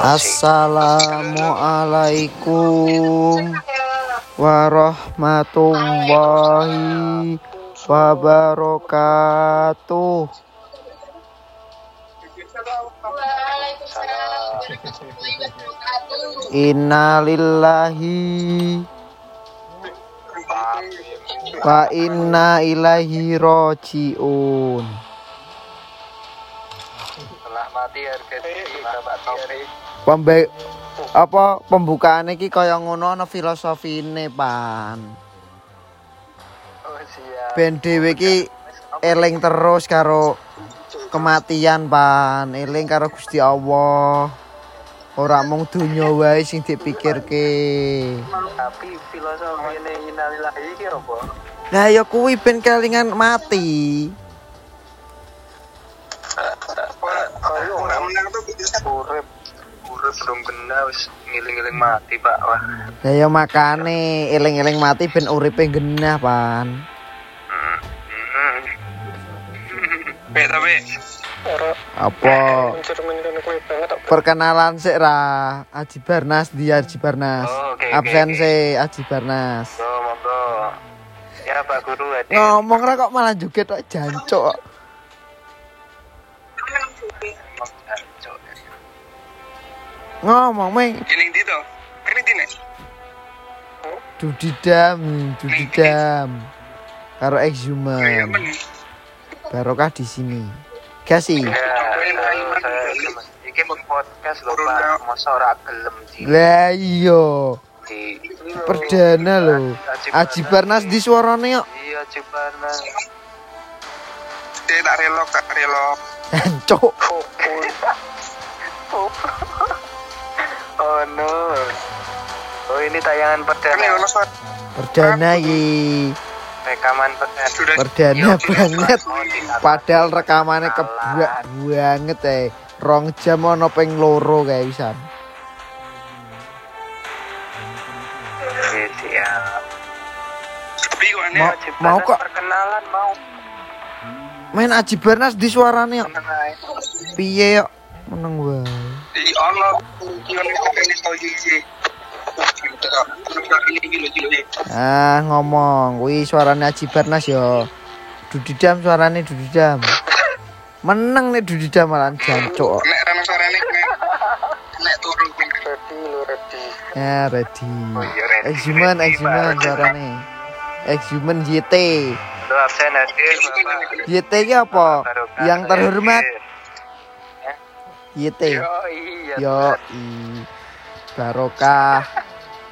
Assalamualaikum warahmatullahi wabarakatuh. Innalillahi wa inna ilaihi rojiun. mati harga Pak Taufik. Pembe apa pembukaan iki kaya ngono ana filosofine, Pan. Oh. Ben dhewe iki eling terus karo kematian, Pan. Eling karo Gusti Allah. Ora mung donya wae sing dipikirke. Tapi filosofi ini innalillahi iki apa? Lah ya kuwi ben kelingan mati. Urip. Belum kena wis ngiling-ngiling mati, Pak. Wah. Lah ya makane eling-eling mati ben uripe genah, Pan. Hmm. Be tapi Apa perkenalan sik ra Aji Barnas di Aji Barnas. Oh, oke, Absen oke. sik Aji Barnas. Yo, monggo. Ya, Pak Guru hadir. Ngomong ra kok malah joget kok jancuk. Ngomong meng Ini di to. Ini di nek. dudidam, dudidam. Karo exhuman. Barokah di sini. Gasi. Ya, saya iki podcast lho, Pak. Masa ora gelem di Lah iya, di perdana lho. Aji Barnas di suarane kok Iya, Cipana. Dia tak relok, tak relok. jancuk. oh no. Oh ini tayangan perdana. Perdana iki. Rekaman perdana. Perdana banget. Padahal rekamannya kebuak banget eh. Rong jam ono ping loro kayak. Iya, siap. Mau, mau kok perkenalan mau. main Aji Barnas di ae. Piye kok meneng wae. Tau iki. Ah ngomong, kuwi suarane Aji Barnas yo. Dudidam suarane dudidam. Meneng nih dudidam malah jancuk. Nek rano suarane nek nek turu ready lo ready. Ya ready. Oh, iya. Exhuman, exhuman suarane. Exhuman YT. Bapak. YT ki apa? Yang terhormat. YT. Yo iya. Yo i barokah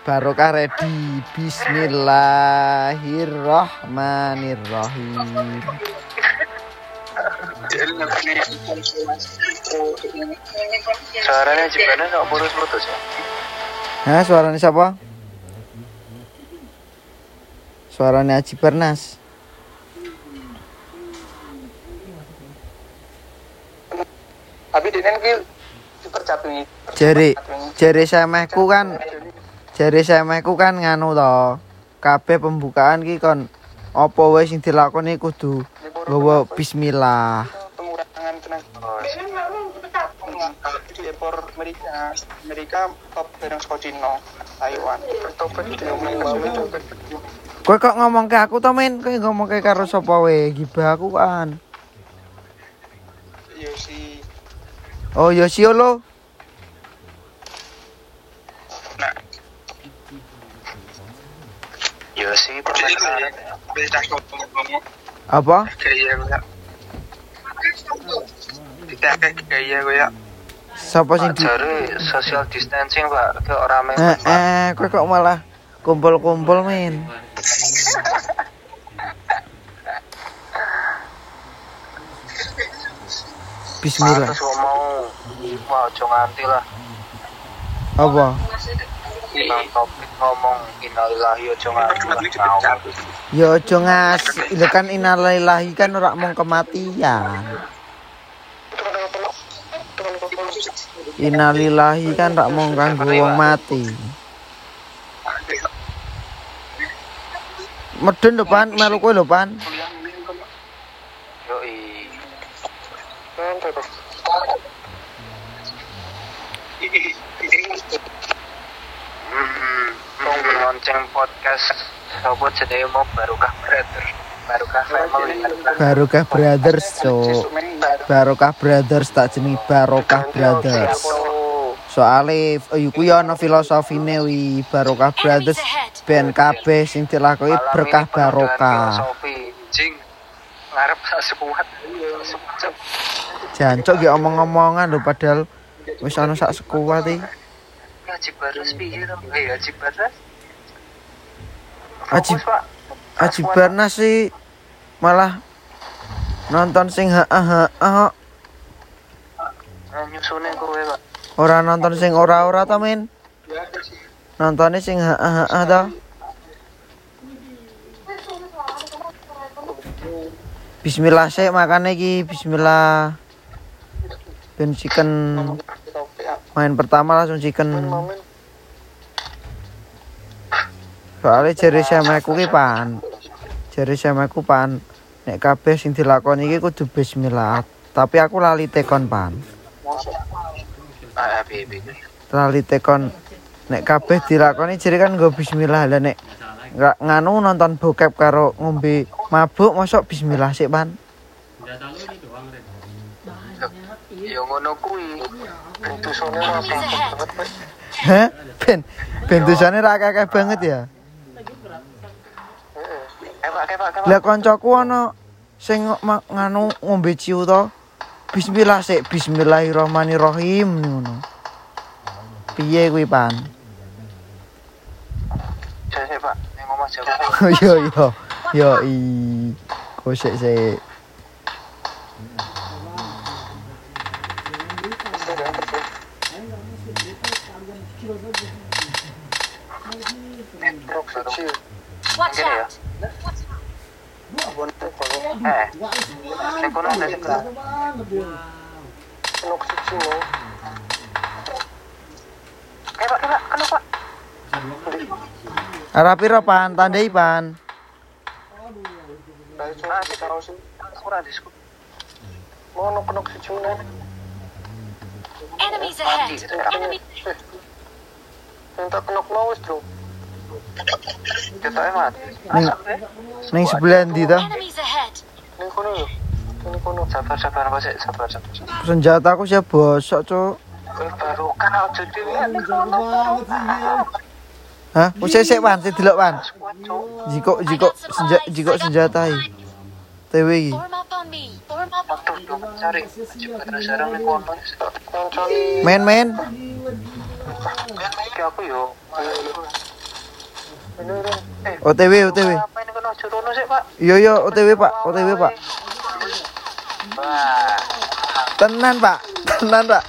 barokah ready Bismillahirrahmanirrahim Suaranya Cipana kok putus-putus ya? Hah suaranya siapa? Suaranya Aji Bernas Tapi di ki dipercapingi. Jari jari semehku kan jari semehku kan. nganu to. Kabeh pembukaan ki kon apa wae sing dilakoni kudu nggawa bismillah. Pengurangan tenaga. Amerika, Amerika top saka Cina, Taiwan. Kowe kok ngomong ke aku to men kowe ngomong ke karo sapa wae? Gibah aku kan Oh Yosio lo Nah. Iya sih permasalahan. Beda ngomong apa? gaya gue. Kita kayak gaya gue ya. Sapa sing di social distancing pak, ke orang Eh, eh kowe kok malah kumpul-kumpul men. Bismillah. Wah ojo nganti lah. Apa? Topik ngomong innalillahi ojo nganti lah. Ya aja ngas, lho kan innalillahi kan ora mung kematian. Innalillahi kan rak mung kanggo wong mati. Medun lho pan, melu kowe lho pan. Lonceng podcast. Sopo jadi mau barokah brother Barokah family. Barokah Brothers. Cuk Barokah Brothers tak jeneng Barokah Brothers. Soale ayo ku yo ana filosofine wi Barokah Brothers. Ben kabeh sing dilakoni berkah barokah. ngarep sak sekuat. Jancuk ge omong-omongan lho padahal wis ana sak sekuat iki. Haji Baras piye to? Eh Haji Baras. Pak. Aji Barnas sih malah nonton sing ha ha ha Eh, nyusune kowe, Pak. ora nonton sing ora-ora ta men nontone sing ha ha ha ta? Bismillah sih makane iki. Bismillah. Ben chicken. Main pertama langsung chicken soalnya jari samaku ki pan. Jari samaku pan. Nek kabeh sing dilakoni iki kudu bismillah. Tapi aku lali tekon pan. Lali tekon. Nek kabeh dilakoni jari kan nggo bismillah. Lah nek nggak nganu nonton bokep karo ngombe mabuk mosok bismillah sih pan. Ya ngono kuwi. Putusane ora banget, ben ben tusane ra banget ya lah koncoku ana sing nganu ngombe ciu to. Bismillah sik. Bismillahirrahmanirrahim ngono. Piye kuwi pan? Saya, Pak. Yang omah yo yo yo i. Kosek sik Watch out! Eh, ada. Eh, eh, Pak, kena, Pak. arah piro pan tandai pan. Enemies ahead! Entar kena mau wis, Bro. Ketoke mati. ning ning sebelah enemies ahead! Ning kono kono. Sabar, sabar, Pak, sik, sabar, sabar. sabar. senjataku sih bosok cuk baru kan kono. hah wis pan sik Kuat, Cuk. jiko jiko senja jiko senjata iki TW men Iki aku yo. OTW OTW Pak? yo yo OTW pak. OTW pak. Tenan pak. Tenan pak.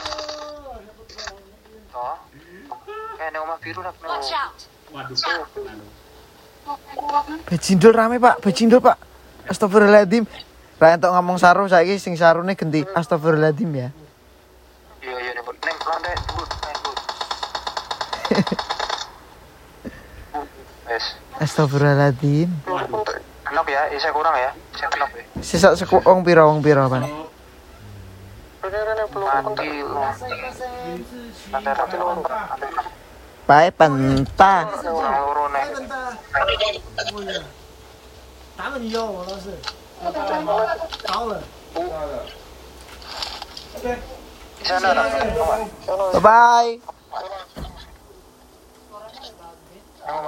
Bejindul rame pak. Bejindul pak. Astagfirullahaladzim. Ra entuk ngomong saru saiki sing sarune genti. Astagfirullahaladzim ya. Iya, iya, lantai Astagfirullahaladzim. Kenop ya, isa kurang ya. Isa kenop ya. Sisa seku wong pira wong pira pan? Pae pentah kurang loro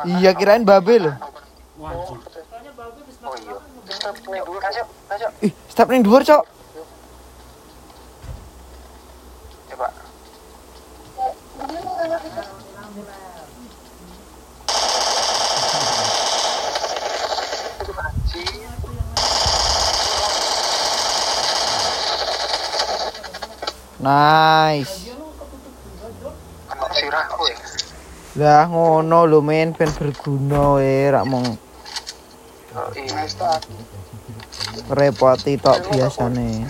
Iya kirain babe loh Oh iya. Ih step ning dhuwur cok Coba. Nice Kena sirahku ya. Lah ngono lho men ben berguna we rak mong repoti tok biasane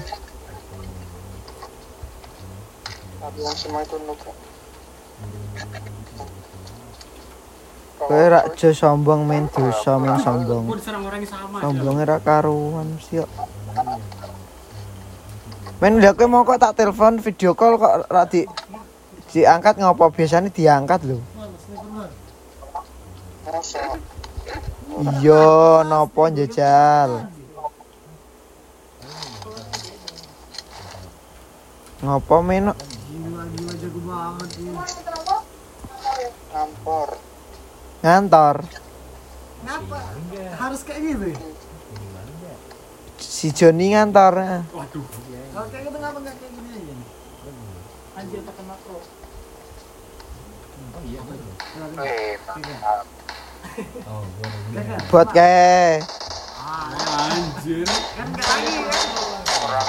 Kowe rak jo sombong men dosa men sombong diserang orang yang sama. Sombongnya ra karuan mesti kok Men lha kowe mau kok tak telepon video call kok ra di Diangkat ngopo biasanya diangkat lho. Mana sniper mana? Masa Iya, nopo njajal. Ngopo men? Gila gila jago banget ini. ngampor. Ngantor. Ngapa? Harus kayak gitu ya? Si Joni ngantor. Waduh. Kalau kayak gitu ngapa nggak kayak gini aja nih? Anjir tekan makro. Eh, mantap. Buat kayak Anjir. Kan nggak lagi kan? Orang.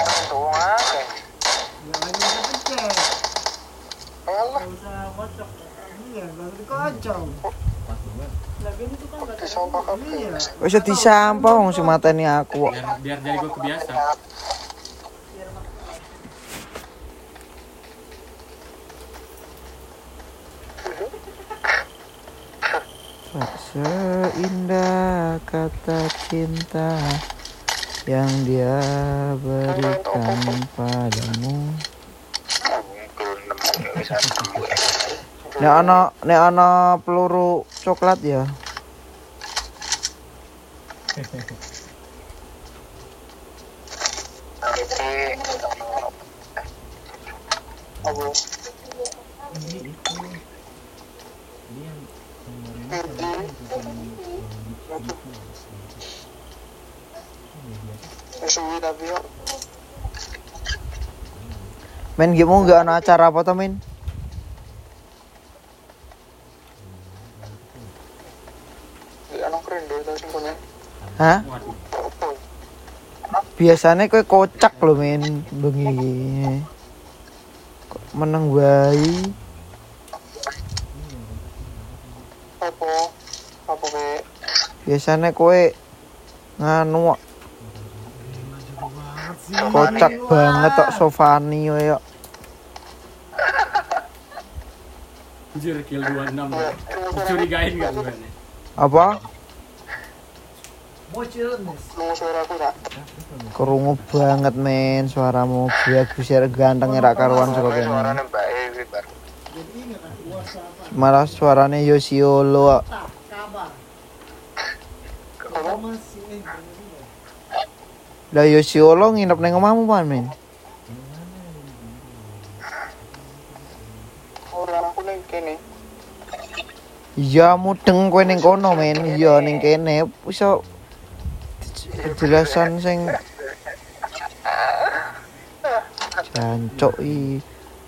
Alah, usah kocok. Iya, dikocok. Iya. wis wong sing mateni aku. kok. Biar biar jadi gue kebiasa. Tak seindah kata cinta yang dia berikan padamu. Nek ana nek ana peluru coklat ya. Nanti Men gimmu nggak ana acara apa tadi punya. Hah? Biasanya kowe kocak lho, Min. Bengi. Kok meneng wae. Apa? Apa be? Biasanya kowe nganu kocak banget tok Sofani koyo. Anjir kill 26. Dicurigain gak gue nih? Apa? Kerungu banget men suaramu bagus ya ganteng ya karuan WhatsApp Malah suaranya Yosiolo. tak kabar. Apa? Kita masih eh ini. Lah Yosiolo nginep nang omahmu pan men. Orang. Iya mudeng kowe ning kono men. Iya ning kene iso penjelasan sing Jancuk i.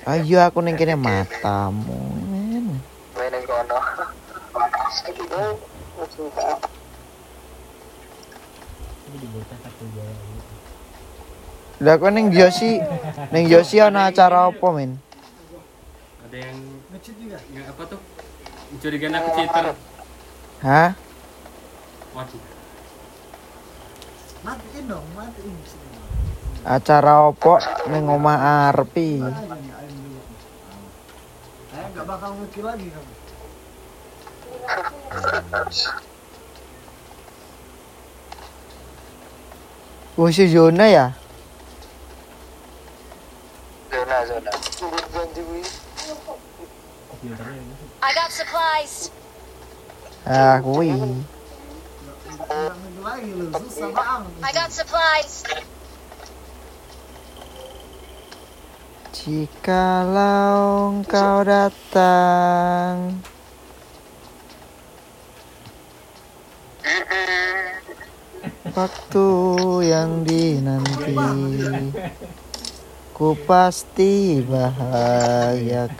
Ayo aku ning kene matamu men. Main ning kono. Itu cinta. Lah kowe ning Yosi ning Yosi ana acara apa men? Ada yang Ngecit juga. yang apa tuh? Mencurigain aku cheater. Hah? Waduh. Matiin dong, matiin. Acara apa ning omah Arpi? Saya nggak bakal ngekill lagi kamu. Si zona ya? Zona zona. I got supplies. Ah, banget. I got supplies. Jikalau engkau datang Waktu yang dinanti. Ku pasti bahagiakan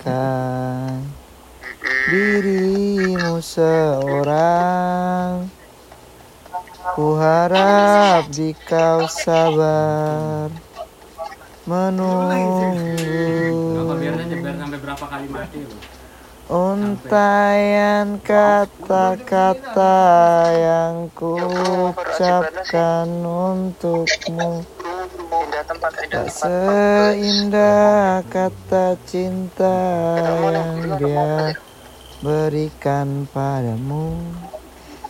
Dirimu seorang. Ku harap jikau sabar Menunggu. Untayan kata-kata yang ku ucapkan untukmu Tak seindah kata cinta yang dia berikan padamu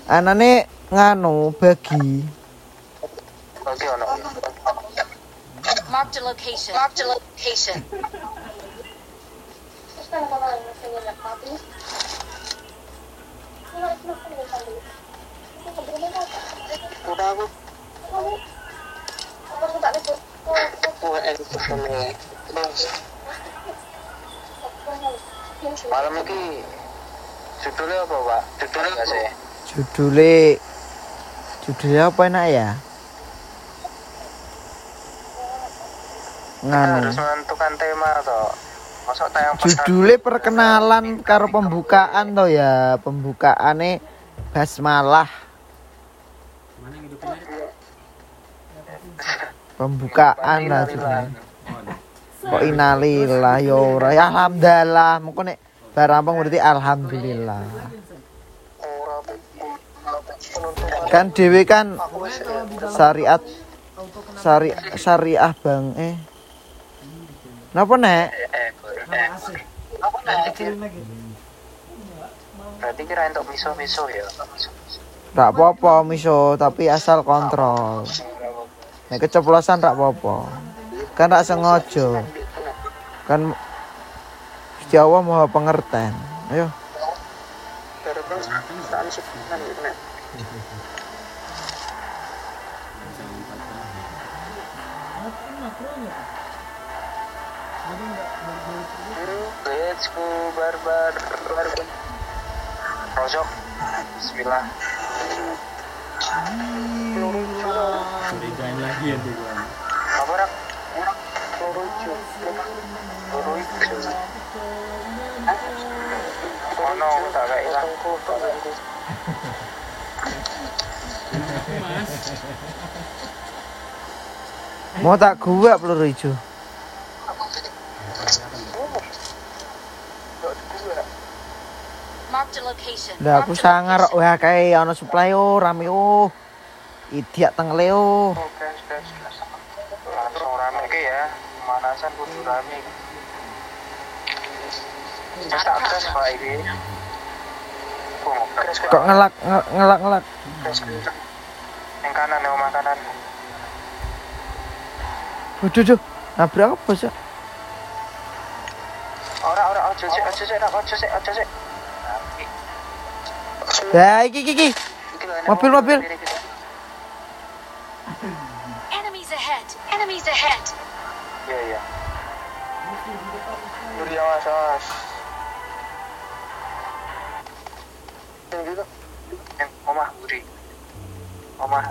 Anane nganu bagi. Marked a location. Marked a location. Malam ini judulnya apa, Pak? Judulnya apa sih? Judulnya Judulnya apa enak ya? Nganu. harus menentukan tema toh. Judulnya perkenalan karo pembukaan toh ya, pembukaane basmalah. Mana yang hidupnya? Pembukaan lah judulnya. Oh, Kok inalillah ya ora. Ya alhamdulillah. Mengko nek barang apa berarti alhamdulillah. Kan dewe kan syariat syari syariah bang eh. Napa nek? Eh. Berarti kira untuk miso-miso ya. Rak apa miso tapi asal kontrol. Nek keceplosan rak apa Kan rak sengaja. Kan Gusti Allah Maha pengertian. Ayo. Terus tak sebutan itu nek. Let's go barbar barbar. Rojok. Bismillah. Curigain lagi ya tuh gua. Apa rak? Oh no, tak kayak ilang. Mas, Mau tak gua peluru ijo. Lah aku sangar wah kae ana supply oh rame oh. Idiak tengle oh. Oke, rame ke ya. Pemanasan kudu rame. Tak Pak Kok ngelak nge- ngelak ngelak. Yang kanan yang makanan. Waduh duh. Nabrak apa sih? Ora ora ojo sik ojo sik ora, ojo sik ojo sik. Lah iki iki iki. Mobil, mobil. Enemies ahead. Enemies ahead. Iya iya. Duri awas awas. Yang gitu. Yang omah Budi. Omah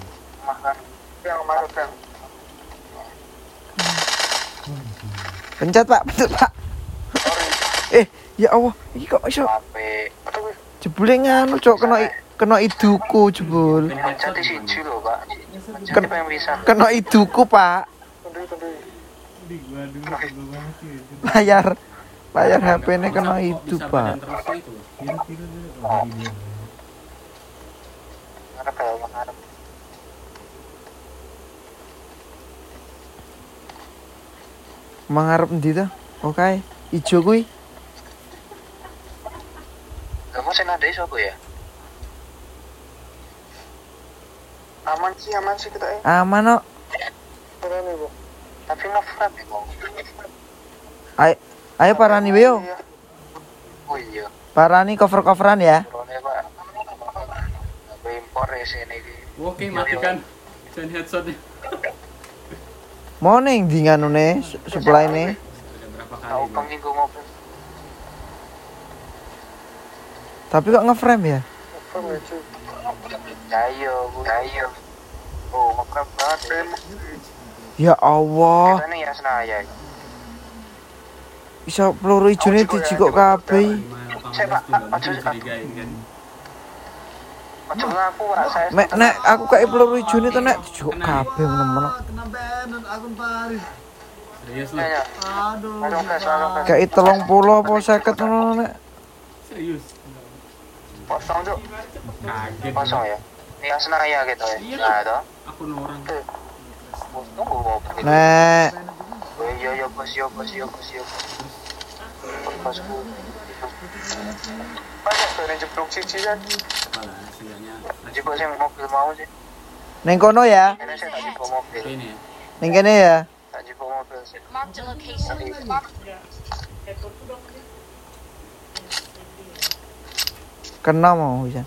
omah kan. Yang omah kan. Pencet Pak, pencet Pak. Eh, ya Allah, iki kok iso Ape. Jebule nganu cok kena kena iduku jebul. Siji lho, Pak. Ken-. Kena iduku, Pak. Layar layar HP ini kena itu, Pak. itu kalau di. Mangarep to? Oke, ijo kuwi. Kamu sing ada sapa ya? Aman sih, aman sih kita eh. Aman kok. Berani, Bu. Tapi ngeframe ya, Bu. Ayo, ayo parani yo. Iya. Oh iya, Parani cover-coveran ya. drone Pak. Aku impor ya sini. Oke, matikan. Dan headshotnya. Mau ning di su- supply nih. Udah berapa kali? Tahu gua. penginggu mobil. Tapi kok ngeframe ya? Ya iya, iya. Oh, ngeframe banget. Ya Allah, nih ya bisa peluru ijone dijikok kabeh. Lima, Saya, Pak, 18 tuh, Pak, udah Pak. dicurigain. Ojo ngaku, Pak. Saya Mek nek aku kayak peluru ijone to nek dijikok kabeh menemen. Serius Ya, lu? ya. Aduh. Kayak 30 apa 50 ngono nek. Serius? Kosong, Cuk. Kaget. Kosong ya. Ya Senaya gitu ya. Iya, Nah, itu. Aku orang. Tunggu mobil. Nek Oh, iya, iya, bos, iya, bos, iya, bos, iya, bos. Bos, bos. Banyak tuh yang jeblok cici kan. Jebok sih mobil mau sih. ning kono ya. Ini saya tak jebok mobil. Ini ya. Ning kene ya. Tak jebok mobil sih. Kena mau Jan.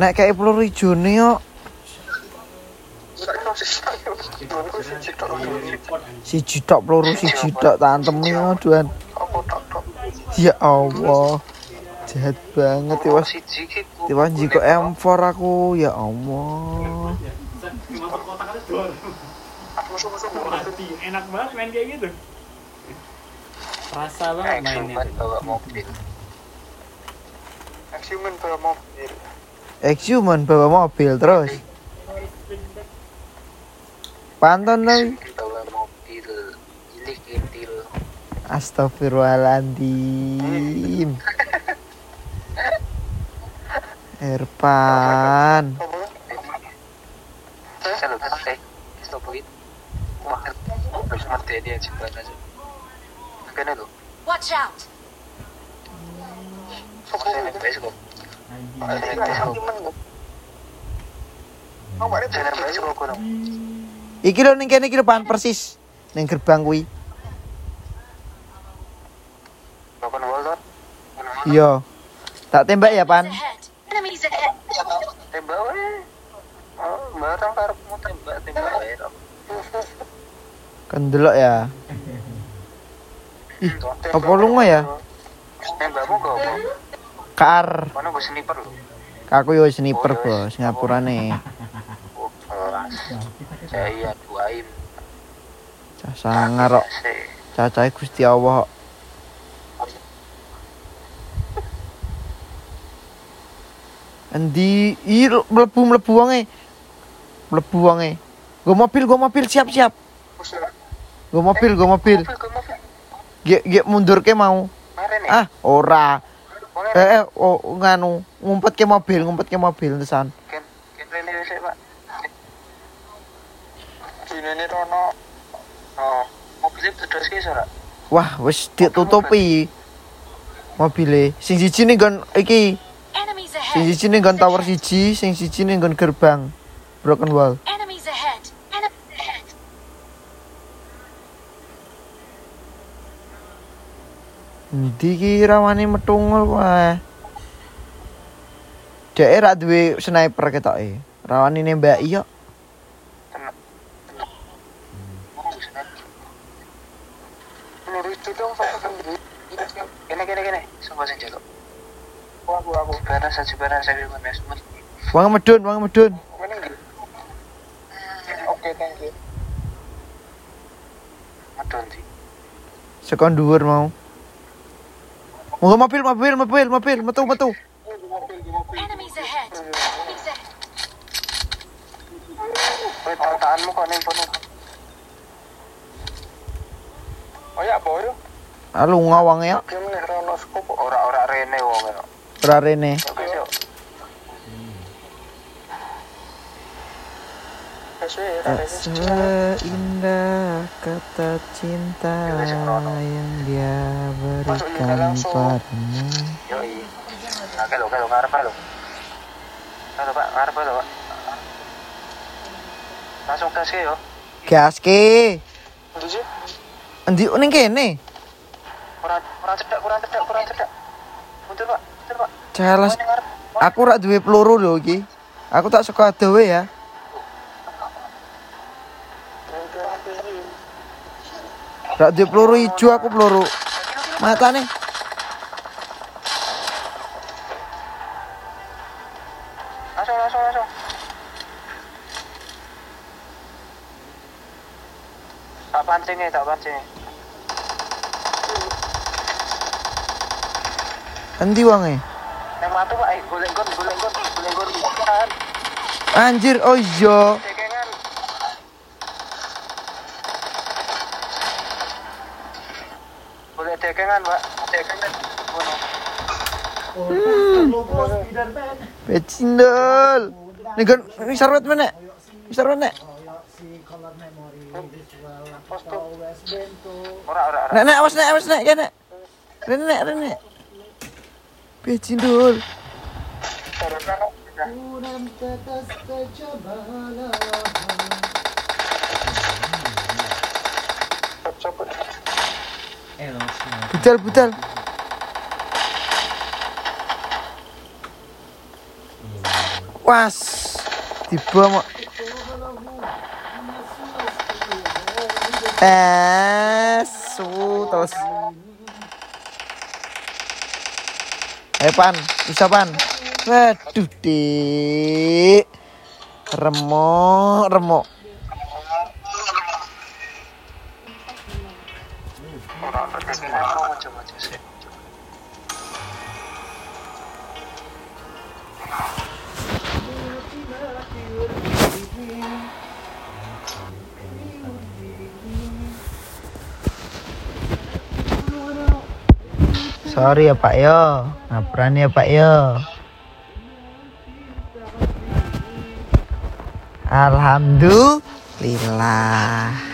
Nek kayak peluru yo cipta report anjing. siji tok peluru tak antemi aduan. Apa tok tok. Ya Allah. Jahat banget ya was. Siji ki ku- Tiba jiko M4 aku ya Allah. Enak banget main kayak gitu. Rasa banget mainnya. Exhuman bawa mobil. Exhuman bawa mobil. Exhuman bawa mobil terus. Pantun lagi. Bawa mobil. Ilik intil. Astagfirullahaladzim. Erpan. Saya lupa eh. Stop it. Wah, harus mati dia cepat aja. Kan itu. Watch out! Oh. Iki lho ning kene iki depan persis. Ning gerbang kuwi. Iya. Tak tembak ya, Pan. Tembak wae. Oh, barang karepmu tembak tembak wae. Dok. Kendelok ya. apa lunga ya? Kar. Mana gue sniper lho. Aku yo sniper, Bos. Oh, kelas. Saya duaim. Cah sangar kok. Sih. Cacahe Gusti Allah. Endi i mlebu mlebu wonge. Mlebu wonge. Go mobil, go mobil siap-siap. Go mobil, go mobil. Mobil, ke mobil. Gek mundur ke mau. Nih. Ah, ora. Eh, eh oh, nganu, ngumpet ke mobil, ngumpet ke mobil tesan. Ken, ken rene wis Pak. Dine ne rono. Oh, mobilnya terus ki ora? Wah, wis ditutupi. Mobile. Sing siji ning nggon iki, sing siji ning nggon tower siji, sing siji ning nggon gerbang. Broken wall ahead. Enemies ahead. Endi ki rawane metungul wae. Dek ra duwe sniper ketoke. Rawane nembak iya. Wang medun, wang medun. Oke, thank you. Madon sih. Sekon dhuwur mau. Oh, mobil, mobil, mobil, mobil, metu, metu. Enemies ahead. Oh ya, boyo. Alu ngawang ya, rono skop ora-ora rene wong ya. ora rene. Tak seindah kata cinta yang dia berikan padamu. Yoi. Kelo kelo ngarep lo. Halo, Pak, ngarep lo, Pak. Langsung tes ke yo. Gaske. Endi sih? Endi ning kene? Kurang kurang cedak, kurang cedak, kurang cedak. Mundur, Pak. Mundur, Pak. Jelas aku rak duwe peluru lho iki. Aku tak suka dewe ya. Rak duwe peluru ijo aku peluru. Matane. Langsung, langsung, langsung. Tak pancing tak pancing. Endi wange? Yang matu, Pak. Eh, golek golek golek. Anjir, oh iya. Pecindol. Nih kan ini sarwet mana? Ini sarwet nek. Nek nek awas nek awas nek ya nek. Rene nek rene. Pecindol. Kurang. Cepet. Budal Was. Tiba mau. Eh, su terus. Eh pan, bisa pan. Waduh dik. Remuk, remuk. Sorry ya Pak yo. Ngapuran ya Pak yo. Alhamdulillah.